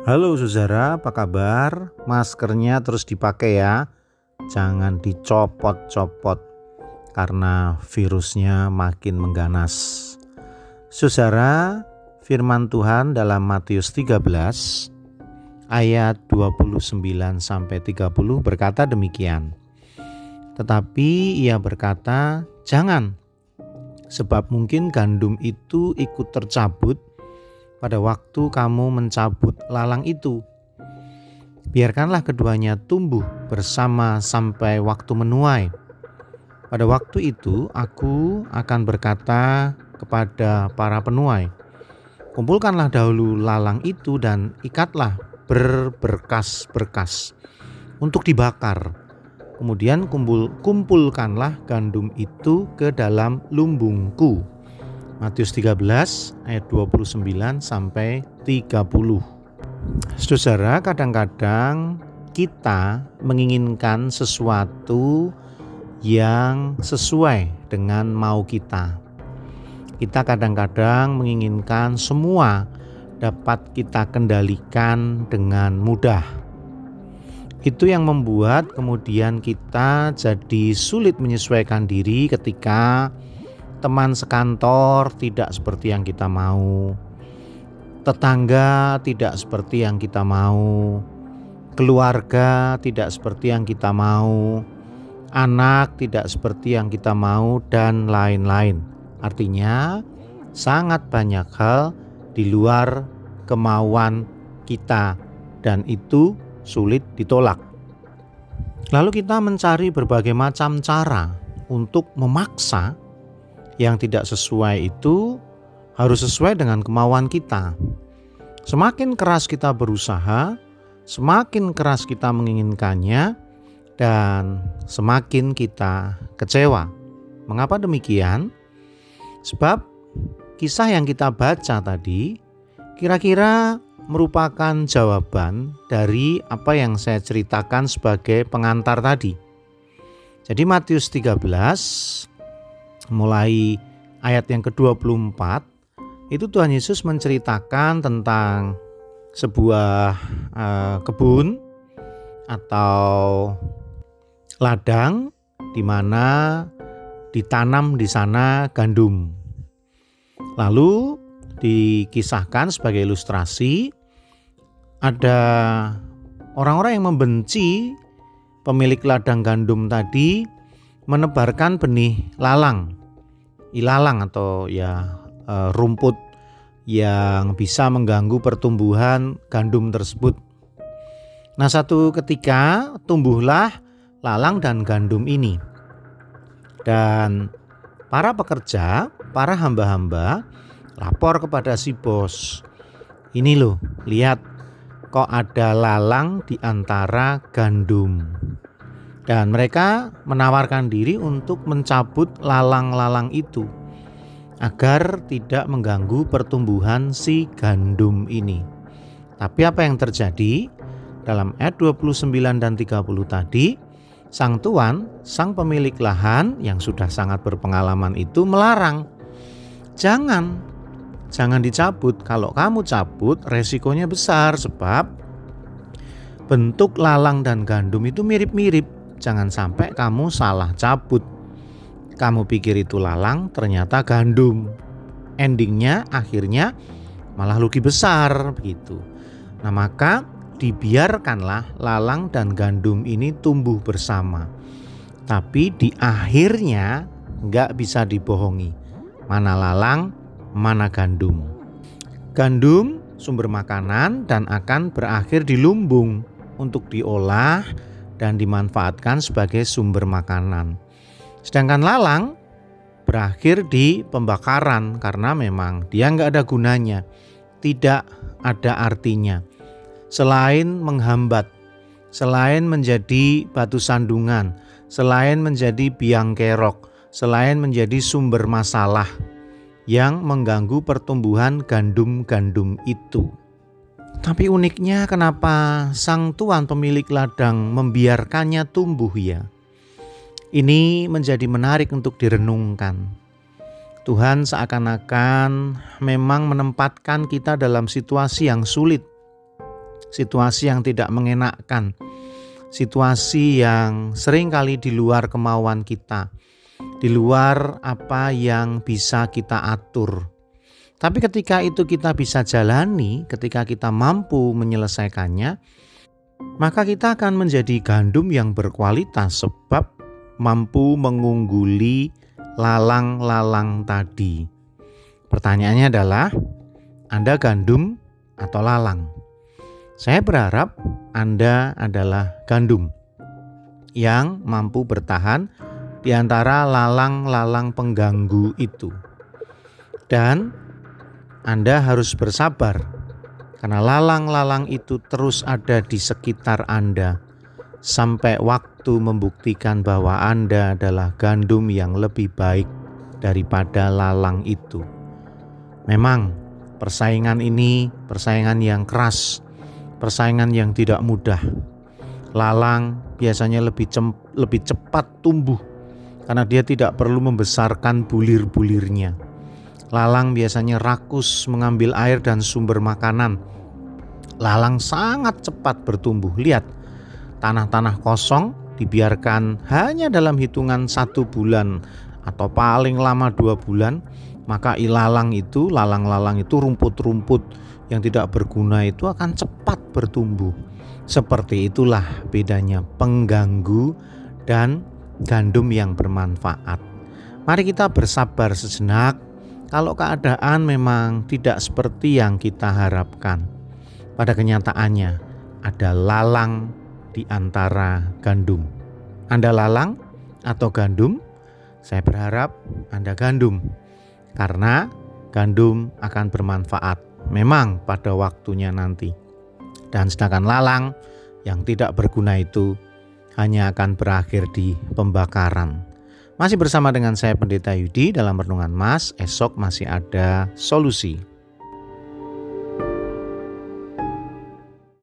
Halo saudara, apa kabar? Maskernya terus dipakai ya. Jangan dicopot-copot karena virusnya makin mengganas. Saudara, firman Tuhan dalam Matius 13 ayat 29 sampai 30 berkata demikian. Tetapi ia berkata, "Jangan, sebab mungkin gandum itu ikut tercabut pada waktu kamu mencabut lalang itu. Biarkanlah keduanya tumbuh bersama sampai waktu menuai. Pada waktu itu, aku akan berkata kepada para penuai, "Kumpulkanlah dahulu lalang itu dan ikatlah berberkas-berkas untuk dibakar. Kemudian kumpul, kumpulkanlah gandum itu ke dalam lumbungku." Matius 13 ayat 29 sampai 30. Saudara, kadang-kadang kita menginginkan sesuatu yang sesuai dengan mau kita. Kita kadang-kadang menginginkan semua dapat kita kendalikan dengan mudah. Itu yang membuat kemudian kita jadi sulit menyesuaikan diri ketika teman sekantor tidak seperti yang kita mau, tetangga tidak seperti yang kita mau, keluarga tidak seperti yang kita mau, anak tidak seperti yang kita mau, dan lain-lain. Artinya, sangat banyak hal di luar kemauan kita, dan itu sulit ditolak. Lalu, kita mencari berbagai macam cara untuk memaksa yang tidak sesuai itu harus sesuai dengan kemauan kita. Semakin keras kita berusaha, semakin keras kita menginginkannya, dan semakin kita kecewa. Mengapa demikian? Sebab kisah yang kita baca tadi kira-kira merupakan jawaban dari apa yang saya ceritakan sebagai pengantar tadi. Jadi Matius 13 mulai ayat yang ke-24 itu Tuhan Yesus menceritakan tentang sebuah uh, kebun atau ladang di mana ditanam di sana gandum. Lalu dikisahkan sebagai ilustrasi ada orang-orang yang membenci pemilik ladang gandum tadi menebarkan benih lalang ilalang atau ya e, rumput yang bisa mengganggu pertumbuhan gandum tersebut. Nah, satu ketika tumbuhlah lalang dan gandum ini. Dan para pekerja, para hamba-hamba lapor kepada si bos. Ini loh, lihat kok ada lalang di antara gandum. Dan mereka menawarkan diri untuk mencabut lalang-lalang itu agar tidak mengganggu pertumbuhan si gandum ini. Tapi apa yang terjadi? Dalam ayat 29 dan 30 tadi, sang tuan, sang pemilik lahan yang sudah sangat berpengalaman itu melarang. Jangan, jangan dicabut. Kalau kamu cabut, resikonya besar sebab bentuk lalang dan gandum itu mirip-mirip Jangan sampai kamu salah cabut. Kamu pikir itu lalang, ternyata gandum. Endingnya akhirnya malah rugi besar begitu. Nah maka dibiarkanlah lalang dan gandum ini tumbuh bersama. Tapi di akhirnya nggak bisa dibohongi. Mana lalang, mana gandum. Gandum sumber makanan dan akan berakhir di lumbung untuk diolah dan dimanfaatkan sebagai sumber makanan. Sedangkan lalang berakhir di pembakaran karena memang dia nggak ada gunanya, tidak ada artinya. Selain menghambat, selain menjadi batu sandungan, selain menjadi biang kerok, selain menjadi sumber masalah yang mengganggu pertumbuhan gandum-gandum itu. Tapi uniknya kenapa sang tuan pemilik ladang membiarkannya tumbuh ya? Ini menjadi menarik untuk direnungkan. Tuhan seakan-akan memang menempatkan kita dalam situasi yang sulit. situasi yang tidak mengenakkan, situasi yang sering kali di luar kemauan kita, di luar apa yang bisa kita atur. Tapi ketika itu kita bisa jalani, ketika kita mampu menyelesaikannya, maka kita akan menjadi gandum yang berkualitas sebab mampu mengungguli lalang-lalang tadi. Pertanyaannya adalah, Anda gandum atau lalang? Saya berharap Anda adalah gandum yang mampu bertahan di antara lalang-lalang pengganggu itu. Dan Anda harus bersabar karena lalang-lalang itu terus ada di sekitar Anda sampai waktu membuktikan bahwa Anda adalah gandum yang lebih baik daripada lalang itu. Memang persaingan ini persaingan yang keras, persaingan yang tidak mudah. Lalang biasanya lebih lebih cepat tumbuh karena dia tidak perlu membesarkan bulir-bulirnya. Lalang biasanya rakus mengambil air dan sumber makanan. Lalang sangat cepat bertumbuh. Lihat, tanah-tanah kosong dibiarkan hanya dalam hitungan satu bulan atau paling lama dua bulan maka ilalang itu lalang-lalang itu rumput-rumput yang tidak berguna itu akan cepat bertumbuh seperti itulah bedanya pengganggu dan gandum yang bermanfaat mari kita bersabar sejenak kalau keadaan memang tidak seperti yang kita harapkan pada kenyataannya ada lalang di antara gandum. Anda lalang atau gandum? Saya berharap Anda gandum, karena gandum akan bermanfaat memang pada waktunya nanti. Dan sedangkan lalang yang tidak berguna itu hanya akan berakhir di pembakaran. Masih bersama dengan saya Pendeta Yudi dalam Renungan Mas, esok masih ada solusi.